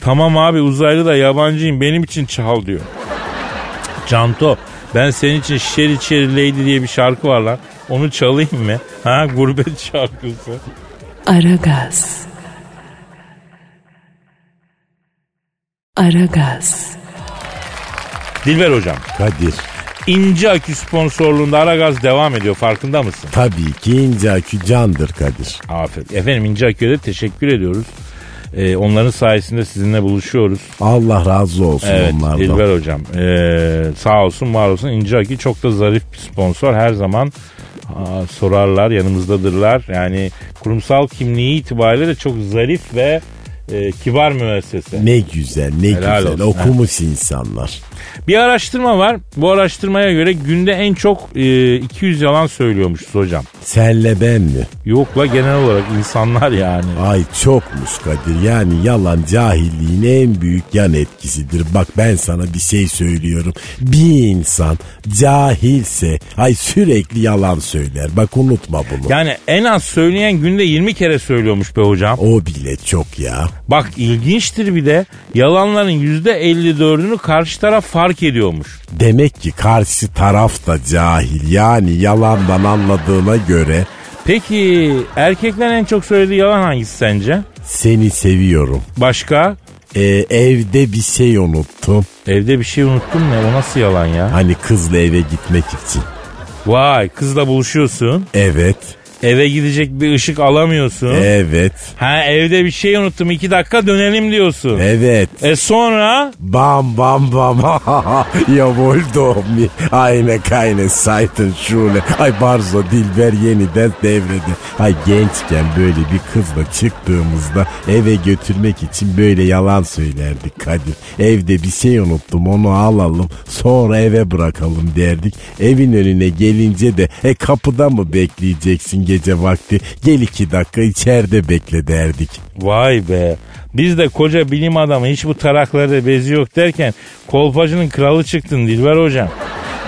Tamam abi uzaylı da yabancıyım benim için çal diyor. Canto ben senin için Şeri Şeri Lady diye bir şarkı var lan. Onu çalayım mı? Ha gurbet şarkısı. Aragaz. Aragaz. Dilber hocam. Kadir. İnce Akü sponsorluğunda Aragaz devam ediyor farkında mısın? Tabii ki ince akü candır Kadir. Aferin. Efendim İnce Akü'ye de teşekkür ediyoruz. Ee, onların sayesinde sizinle buluşuyoruz. Allah razı olsun Evet onlardan. Dilber hocam. Ee, sağ olsun var olsun. İnce Akü çok da zarif bir sponsor. Her zaman aa, sorarlar yanımızdadırlar. Yani kurumsal kimliği itibariyle de çok zarif ve e, kibar müessese. Ne güzel ne Helal güzel olsun, okumuş insanlar. Bir araştırma var. Bu araştırmaya göre günde en çok e, 200 yalan söylüyormuşuz hocam. Senle ben mi? Yok la genel olarak insanlar yani. Ay çokmuş Kadir yani yalan cahilliğin en büyük yan etkisidir. Bak ben sana bir şey söylüyorum. Bir insan cahilse ay sürekli yalan söyler. Bak unutma bunu. Yani en az söyleyen günde 20 kere söylüyormuş be hocam. O bile çok ya. Bak ilginçtir bir de yalanların %54'ünü karşı taraf fark ediyormuş. Demek ki karşı taraf da cahil yani yalandan anladığına göre Peki erkeklerin en çok söylediği yalan hangisi sence? seni seviyorum. Başka? Ee, evde bir şey unuttum. Evde bir şey unuttum ne? O nasıl yalan ya? Hani kızla eve gitmek için. Vay kızla buluşuyorsun. Evet. Eve gidecek bir ışık alamıyorsun. Evet. Ha evde bir şey unuttum iki dakika dönelim diyorsun. Evet. E sonra? Bam bam bam. Jawohl Domi. Eine keine Seiten Schule. Ay Barzo Dilber yeniden devrede. Ay gençken böyle bir kızla çıktığımızda eve götürmek için böyle yalan söylerdik Kadir. Evde bir şey unuttum onu alalım sonra eve bırakalım derdik. Evin önüne gelince de e kapıda mı bekleyeceksin gece vakti? Gel iki dakika içeride bekle derdik. Vay be. Biz de koca bilim adamı hiç bu taraklarda bezi yok derken kolpacının kralı çıktın Dilber hocam.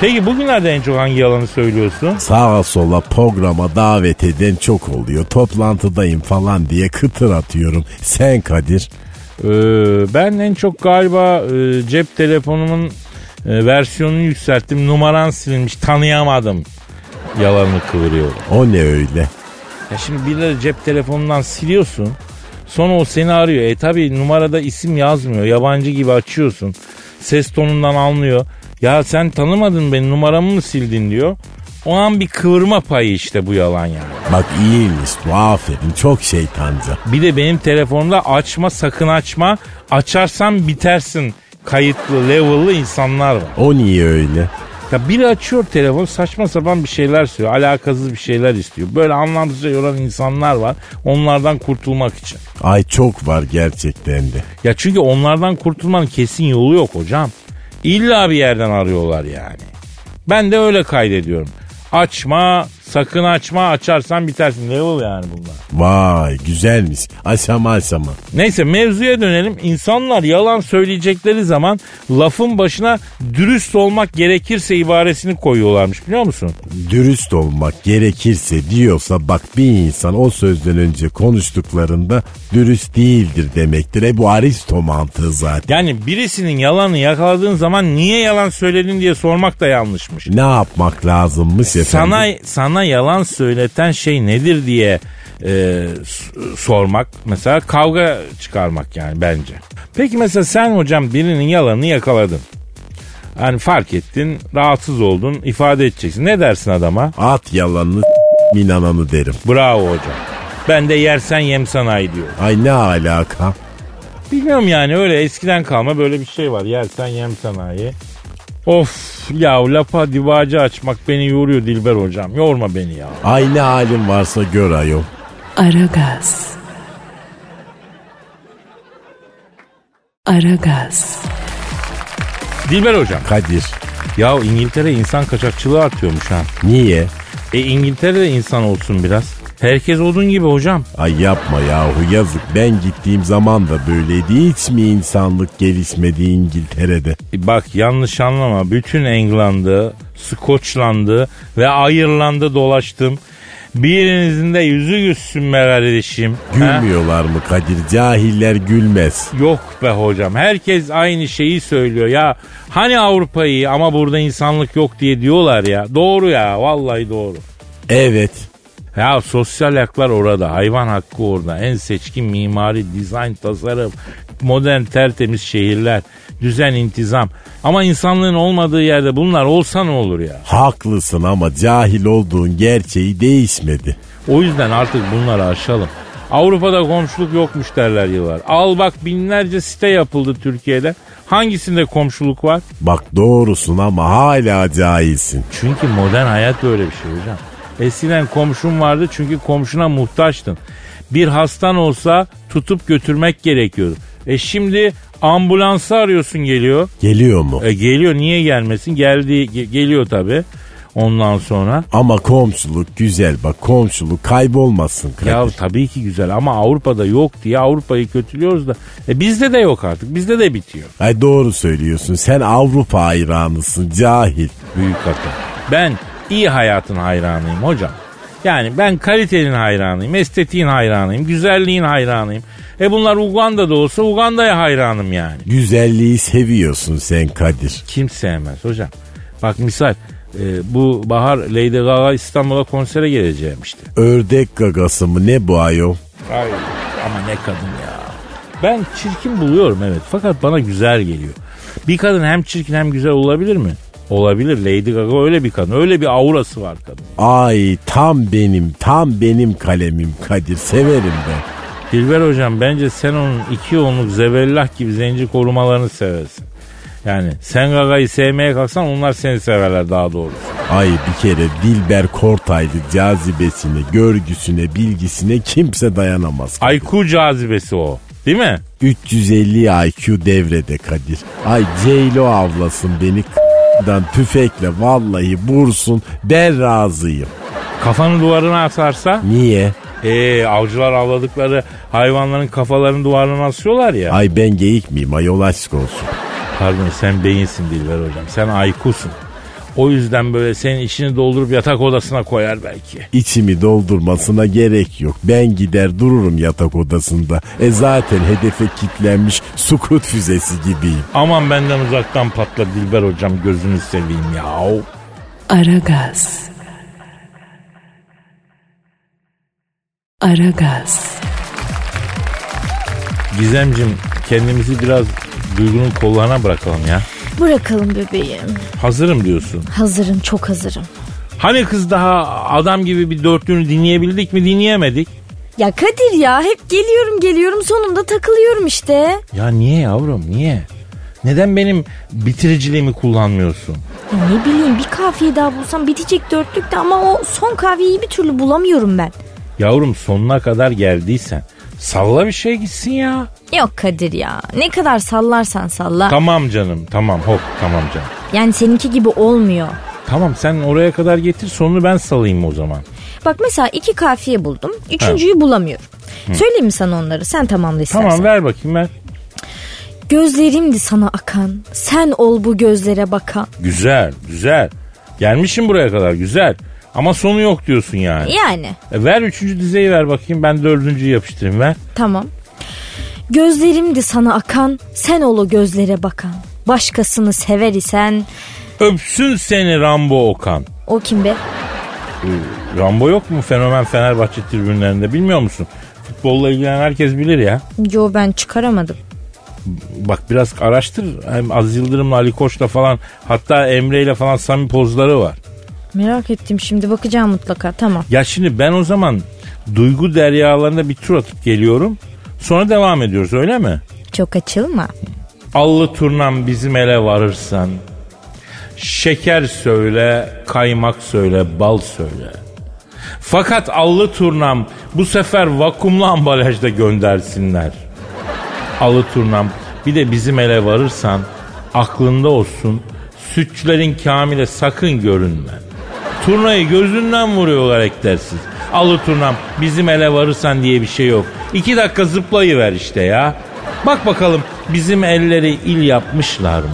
Peki bugünlerde en çok hangi yalanı söylüyorsun? Sağa sola programa davet eden çok oluyor. Toplantıdayım falan diye kıtır atıyorum. Sen Kadir. Ee, ben en çok galiba e, cep telefonumun e, versiyonunu yükselttim. Numaran silinmiş tanıyamadım. Yalanını kıvırıyorum. O ne öyle? Ya şimdi birileri cep telefonundan siliyorsun. Sonra o seni arıyor. E tabi numarada isim yazmıyor. Yabancı gibi açıyorsun. Ses tonundan anlıyor. Ya sen tanımadın beni numaramı mı sildin diyor. O an bir kıvırma payı işte bu yalan yani. Bak iyiymiş bu aferin çok şeytanca. Bir de benim telefonumda açma sakın açma. Açarsan bitersin kayıtlı level'lı insanlar var. O niye öyle? Ya biri açıyor telefon saçma sapan bir şeyler söylüyor. Alakasız bir şeyler istiyor. Böyle anlamsızca yoran insanlar var. Onlardan kurtulmak için. Ay çok var gerçekten de. Ya çünkü onlardan kurtulmanın kesin yolu yok hocam. İlla bir yerden arıyorlar yani. Ben de öyle kaydediyorum. Açma, sakın açma, açarsan bitersin. Level yani bunlar. Vay güzelmiş. Aşama aşama. Neyse mevzuya dönelim. İnsanlar yalan söyleyecekleri zaman lafın başına dürüst olmak gerekirse ibaresini koyuyorlarmış biliyor musun? Dürüst olmak gerekirse diyorsa bak bir insan o sözden önce konuştuklarında dürüst değildir demektir. E bu Aristo mantığı zaten. Yani birisinin yalanı yakaladığın zaman niye yalan söyledin diye sormak da yanlışmış. Ne yapmak lazımmış efendim? Sana sana yalan söyleten şey nedir diye e, sormak mesela kavga çıkarmak yani bence. Peki mesela sen hocam birinin yalanını yakaladın. Hani fark ettin, rahatsız oldun, ifade edeceksin. Ne dersin adama? At yalanını minananı derim. Bravo hocam. Ben de yersen yem sanayi diyorum. Ay ne alaka? Bilmiyorum yani öyle eskiden kalma böyle bir şey var. Yersen yem sanayi. Of ya lapa divacı açmak beni yoruyor Dilber hocam. Yorma beni ya. Ay ne halin varsa gör ayol. Aragaz. Aragaz. Dilber hocam. Kadir. Ya İngiltere insan kaçakçılığı artıyormuş ha. Niye? E İngiltere'de insan olsun biraz. Herkes odun gibi hocam. Ay yapma yahu yazık. Ben gittiğim zaman da böyleydi. Hiç mi insanlık gelişmedi İngiltere'de? E bak yanlış anlama. Bütün England'ı, Skoçland'ı ve Ayırland'ı dolaştım. Birinizin de yüzü gülsün be kardeşim. Ha? Gülmüyorlar mı Kadir? Cahiller gülmez. Yok be hocam. Herkes aynı şeyi söylüyor. Ya hani Avrupa iyi ama burada insanlık yok diye diyorlar ya. Doğru ya. Vallahi doğru. Evet. Ya sosyal haklar orada, hayvan hakkı orada, en seçkin mimari, dizayn, tasarım, modern tertemiz şehirler. düzen, intizam. Ama insanlığın olmadığı yerde bunlar olsa ne olur ya? Haklısın ama cahil olduğun gerçeği değişmedi. O yüzden artık bunları aşalım. Avrupa'da komşuluk yokmuş derler yıllar. Al bak binlerce site yapıldı Türkiye'de. Hangisinde komşuluk var? Bak doğrusun ama hala cahilsin. Çünkü modern hayat böyle bir şey hocam. Eskiden komşun vardı çünkü komşuna muhtaçtın. Bir hastan olsa tutup götürmek gerekiyordu. E şimdi ambulansı arıyorsun geliyor. Geliyor mu? E geliyor niye gelmesin? Geldi ge- geliyor tabi. Ondan sonra Ama komşuluk güzel bak komşuluk kaybolmasın Kadir. ya tabii ki güzel ama Avrupa'da yok diye Avrupa'yı kötülüyoruz da e bizde de yok artık. Bizde de bitiyor. Ay doğru söylüyorsun sen Avrupa hayranısın cahil. Büyük hata. Ben iyi hayatın hayranıyım hocam. Yani ben kalitenin hayranıyım, estetiğin hayranıyım, güzelliğin hayranıyım. E bunlar Uganda'da olsa Uganda'ya hayranım yani. Güzelliği seviyorsun sen Kadir. Kim sevmez hocam? Bak misal e, bu bahar Lady Gaga İstanbul'a konsere geleceğim işte. Ördek gagası mı ne bu ayol? Ay ama ne kadın ya. Ben çirkin buluyorum evet fakat bana güzel geliyor. Bir kadın hem çirkin hem güzel olabilir mi? Olabilir. Lady Gaga öyle bir kadın. Öyle bir aurası var kadın. Ay tam benim tam benim kalemim Kadir severim ben. Dilber hocam bence sen onun iki yoğunluk zebellah gibi zenci korumalarını seversin. Yani sen Gaga'yı sevmeye kalksan onlar seni severler daha doğrusu. Ay bir kere Dilber Kortaylı cazibesine, görgüsüne, bilgisine kimse dayanamaz. IQ cazibesi o. Değil mi? 350 IQ devrede Kadir. Ay Ceylo avlasın beni k***dan tüfekle vallahi vursun ben razıyım. Kafanı duvarına atarsa Niye? ee, avcılar avladıkları hayvanların kafalarını duvarına asıyorlar ya. Ay ben geyik miyim ayol aşk olsun. Pardon sen beyinsin Dilber hocam. Sen IQ'sun. O yüzden böyle senin içini doldurup yatak odasına koyar belki. İçimi doldurmasına gerek yok. Ben gider dururum yatak odasında. E zaten hedefe kitlenmiş sukut füzesi gibiyim. Aman benden uzaktan patla Dilber hocam gözünü seveyim ya. Aragaz. Aragaz. Gizemcim kendimizi biraz duygunun kollarına bırakalım ya. Bırakalım bebeğim. Hazırım diyorsun. Hazırım çok hazırım. Hani kız daha adam gibi bir dörtlüğünü dinleyebildik mi dinleyemedik. Ya Kadir ya hep geliyorum geliyorum sonunda takılıyorum işte. Ya niye yavrum niye? Neden benim bitiriciliğimi kullanmıyorsun? Ya ne bileyim bir kahveyi daha bulsam bitecek dörtlükte ama o son kahveyi bir türlü bulamıyorum ben. Yavrum sonuna kadar geldiysen salla bir şey gitsin ya. Yok Kadir ya ne kadar sallarsan salla. Tamam canım tamam hop tamam canım. Yani seninki gibi olmuyor. Tamam sen oraya kadar getir sonunu ben salayım o zaman. Bak mesela iki kafiye buldum. Üçüncüyü bulamıyorum. Söyleyeyim mi sana onları? Sen tamamla istersen. Tamam ver bakayım ver. Gözlerimdi sana akan. Sen ol bu gözlere bakan. Güzel güzel. Gelmişim buraya kadar güzel. Ama sonu yok diyorsun yani. Yani E ver üçüncü dizeyi ver bakayım ben dördüncüyü yapıştırayım ver. tamam. Gözlerimdi sana akan. Sen ol o gözlere bakan. Başkasını sever isen Öpsün seni Rambo Okan. o kim be? Rambo yok mu fenomen Fenerbahçe tribünlerinde bilmiyor musun? Futbolla ilgilenen herkes bilir ya. Yo ben çıkaramadım. Bak biraz araştır. Hem Aziz Yıldırım'la Ali Koç'la falan hatta Emre'yle falan samimi pozları var. Merak ettim şimdi bakacağım mutlaka tamam. Ya şimdi ben o zaman duygu deryalarında bir tur atıp geliyorum. Sonra devam ediyoruz öyle mi? Çok açılma. Allı turnam bizim ele varırsan. Şeker söyle, kaymak söyle, bal söyle. Fakat allı turnam bu sefer vakumlu ambalajda göndersinler. Allı turnam bir de bizim ele varırsan aklında olsun sütçülerin kamile sakın görünme. Turnayı gözünden vuruyorlar ektersiz. Alı turnam bizim ele varırsan diye bir şey yok. İki dakika zıplayıver işte ya. Bak bakalım bizim elleri il yapmışlar mı?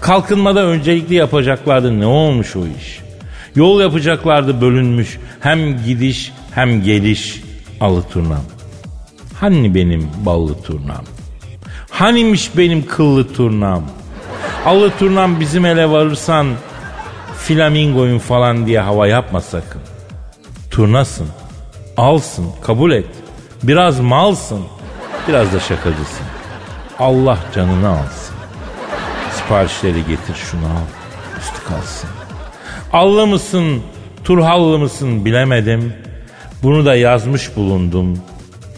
Kalkınmada öncelikli yapacaklardı ne olmuş o iş? Yol yapacaklardı bölünmüş hem gidiş hem geliş alı turnam. Hani benim ballı turnam? Hanimiş benim kıllı turnam? Alı turnam bizim ele varırsan flamingoyun falan diye hava yapma sakın. Turnasın, alsın, kabul et. Biraz malsın, biraz da şakacısın. Allah canını alsın. siparişleri getir şunu al. Üstü kalsın. Allı mısın, turhallı mısın bilemedim. Bunu da yazmış bulundum.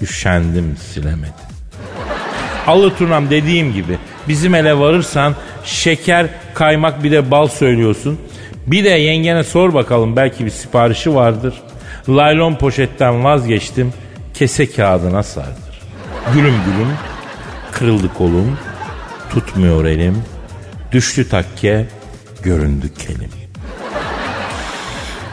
Üşendim silemedim. Allı turnam dediğim gibi bizim ele varırsan şeker, kaymak bir de bal söylüyorsun. Bir de yengene sor bakalım belki bir siparişi vardır. Laylon poşetten vazgeçtim. Kese kağıdına sardır. Gülüm gülüm, kırıldı kolum, tutmuyor elim. Düştü takke, göründü kelim.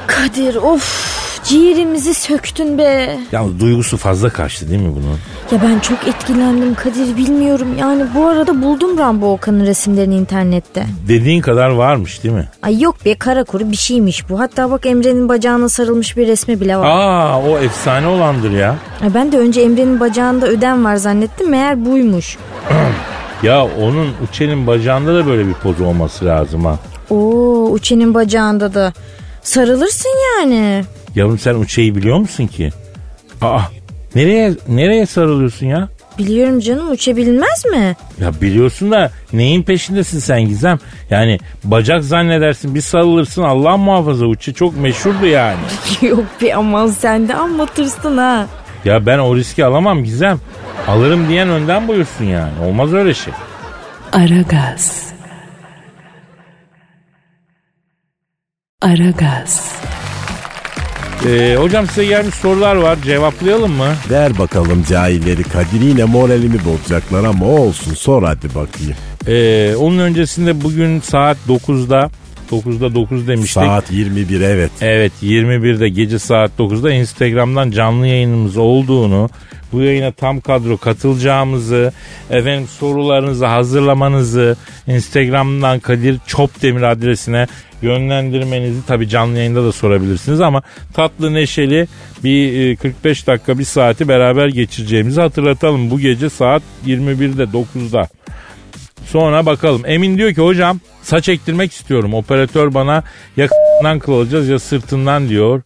Kadir of ciğerimizi söktün be. Ya duygusu fazla kaçtı değil mi bunun? Ya ben çok etkilendim Kadir bilmiyorum. Yani bu arada buldum Rambo Okan'ın resimlerini internette. Dediğin kadar varmış değil mi? Ay yok be kara kuru bir şeymiş bu. Hatta bak Emre'nin bacağına sarılmış bir resmi bile var. Aa o efsane olandır ya. Ay ben de önce Emre'nin bacağında ödem var zannettim meğer buymuş. Ya onun Uçel'in bacağında da böyle bir poz olması lazım ha. Oo Uçe'nin bacağında da. Sarılırsın yani. Yavrum sen Uçe'yi biliyor musun ki? Aa nereye nereye sarılıyorsun ya? Biliyorum canım Uçe bilmez mi? Ya biliyorsun da neyin peşindesin sen Gizem? Yani bacak zannedersin bir sarılırsın Allah muhafaza Uçe çok meşhurdu yani. yok be aman sen de amma tırsın ha. Ya ben o riski alamam Gizem. Alırım diyen önden buyursun yani. Olmaz öyle şey. Aragaz. Aragaz. Ee, hocam size gelmiş sorular var. Cevaplayalım mı? Ver bakalım cahilleri Kadir yine moralimi bozacaklar ama olsun sor hadi bakayım. Ee, onun öncesinde bugün saat 9'da 9'da 9 demiştik. Saat 21 evet. Evet 21'de gece saat 9'da Instagram'dan canlı yayınımız olduğunu, bu yayına tam kadro katılacağımızı, efendim sorularınızı hazırlamanızı Instagram'dan Kadir Çopdemir adresine yönlendirmenizi tabi canlı yayında da sorabilirsiniz ama tatlı neşeli bir e, 45 dakika bir saati beraber geçireceğimizi hatırlatalım. Bu gece saat 21'de 9'da. Sonra bakalım. Emin diyor ki hocam saç ektirmek istiyorum. Operatör bana ya k***dan kıl alacağız ya sırtından diyor.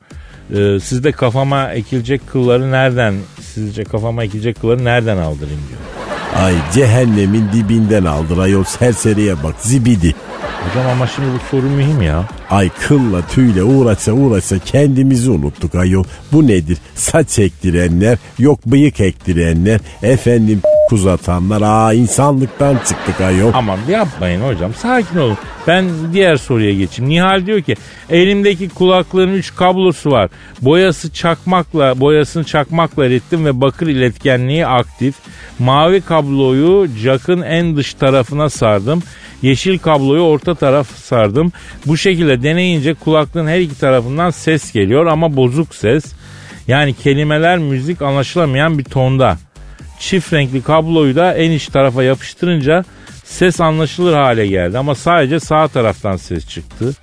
Ee, siz de kafama ekilecek kılları nereden sizce kafama ekilecek kılları nereden aldırayım diyor. Ay cehennemin dibinden aldır ayol serseriye bak zibidi. Hocam ama şimdi bu soru mühim ya. Ay kılla tüyle uğraşa uğraşa kendimizi unuttuk ayol. Bu nedir? Saç ektirenler, yok bıyık ektirenler, efendim kuzatanlar. Aa insanlıktan çıktık ayol. Aman yapmayın hocam sakin olun. Ben diğer soruya geçeyim. Nihal diyor ki elimdeki kulaklığın 3 kablosu var. Boyası çakmakla boyasını çakmakla erittim ve bakır iletkenliği aktif. Mavi kabloyu jackın en dış tarafına sardım. Yeşil kabloyu orta taraf sardım. Bu şekilde deneyince kulaklığın her iki tarafından ses geliyor ama bozuk ses. Yani kelimeler müzik anlaşılamayan bir tonda. Çift renkli kabloyu da en iç tarafa yapıştırınca ses anlaşılır hale geldi ama sadece sağ taraftan ses çıktı.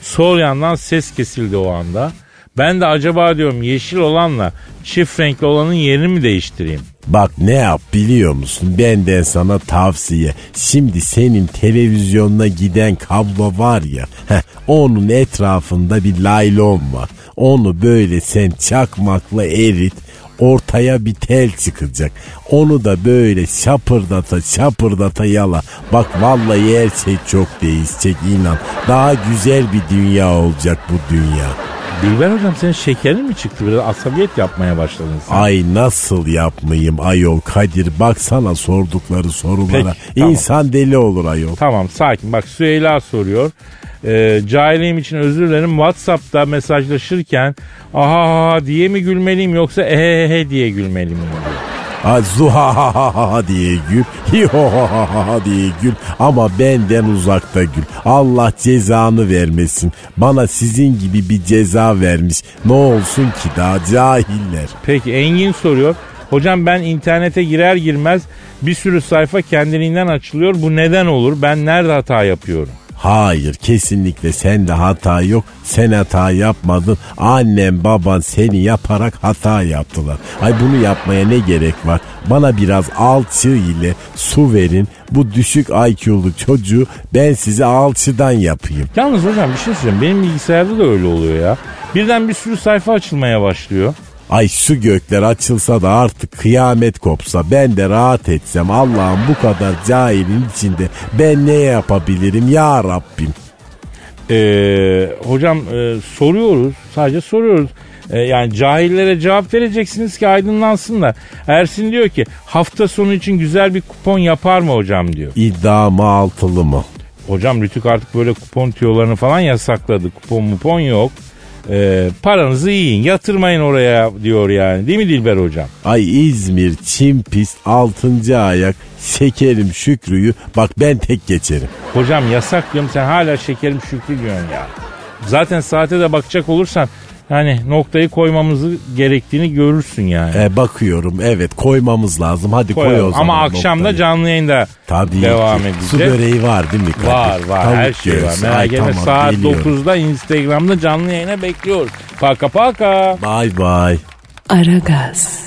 Sol yandan ses kesildi o anda. Ben de acaba diyorum yeşil olanla çift renkli olanın yerini mi değiştireyim? Bak ne yap biliyor musun? Benden sana tavsiye. Şimdi senin televizyonuna giden kablo var ya. Heh, onun etrafında bir laylon var. Onu böyle sen çakmakla erit. Ortaya bir tel çıkacak. Onu da böyle şapırdata şapırdata yala. Bak vallahi her şey çok değişecek inan. Daha güzel bir dünya olacak bu dünya. Dilber hocam senin şekerin mi çıktı? Biraz asabiyet yapmaya başladın sen. Ay nasıl yapmayayım ayol Kadir baksana sordukları sorulara. Peki, tamam. İnsan deli olur ayol. Tamam sakin. Bak Süheyla soruyor. Ee, cahilliğim için özür dilerim. Whatsapp'ta mesajlaşırken aha diye mi gülmeliyim yoksa ehehe diye gülmeliyim diyor. Ha, zuhahaha diye gül, hihohaha diye gül ama benden uzakta gül. Allah cezanı vermesin. Bana sizin gibi bir ceza vermiş. Ne olsun ki daha cahiller. Peki Engin soruyor. Hocam ben internete girer girmez bir sürü sayfa kendiliğinden açılıyor. Bu neden olur? Ben nerede hata yapıyorum? Hayır kesinlikle sende hata yok. Sen hata yapmadın. Annem baban seni yaparak hata yaptılar. Ay bunu yapmaya ne gerek var? Bana biraz alçı ile su verin. Bu düşük IQ'lu çocuğu ben size alçıdan yapayım. Yalnız hocam bir şey söyleyeyim. Benim bilgisayarda da öyle oluyor ya. Birden bir sürü sayfa açılmaya başlıyor. Ay şu gökler açılsa da artık kıyamet kopsa ben de rahat etsem Allah'ım bu kadar cahilin içinde ben ne yapabilirim ya Rabbim. Ee, hocam e, soruyoruz. Sadece soruyoruz. E, yani cahillere cevap vereceksiniz ki aydınlansınlar. Ersin diyor ki hafta sonu için güzel bir kupon yapar mı hocam diyor. İddia mı altılı mı? Hocam Rütük artık böyle kupon tüyolarını falan yasakladı. Kupon mupon yok. E, paranızı yiyin yatırmayın oraya diyor yani. Değil mi Dilber hocam? Ay İzmir, Çimpis, 6. ayak, şekerim Şükrü'yü bak ben tek geçerim. Hocam yasak diyorum sen hala şekerim şükrü diyorsun ya. Zaten saate de bakacak olursan hani noktayı koymamızı gerektiğini görürsün yani. E, bakıyorum evet koymamız lazım hadi koy Koyalım. o zaman. Ama akşam da canlı yayında Tabii devam ki. edeceğiz. Su böreği var değil mi? Kadir? Var var Tavuk her şey var. göğsü. Merak Ay, etme tamam, saat geliyorum. 9'da Instagram'da canlı yayına bekliyoruz. Paka paka. Bye bye. Aragaz.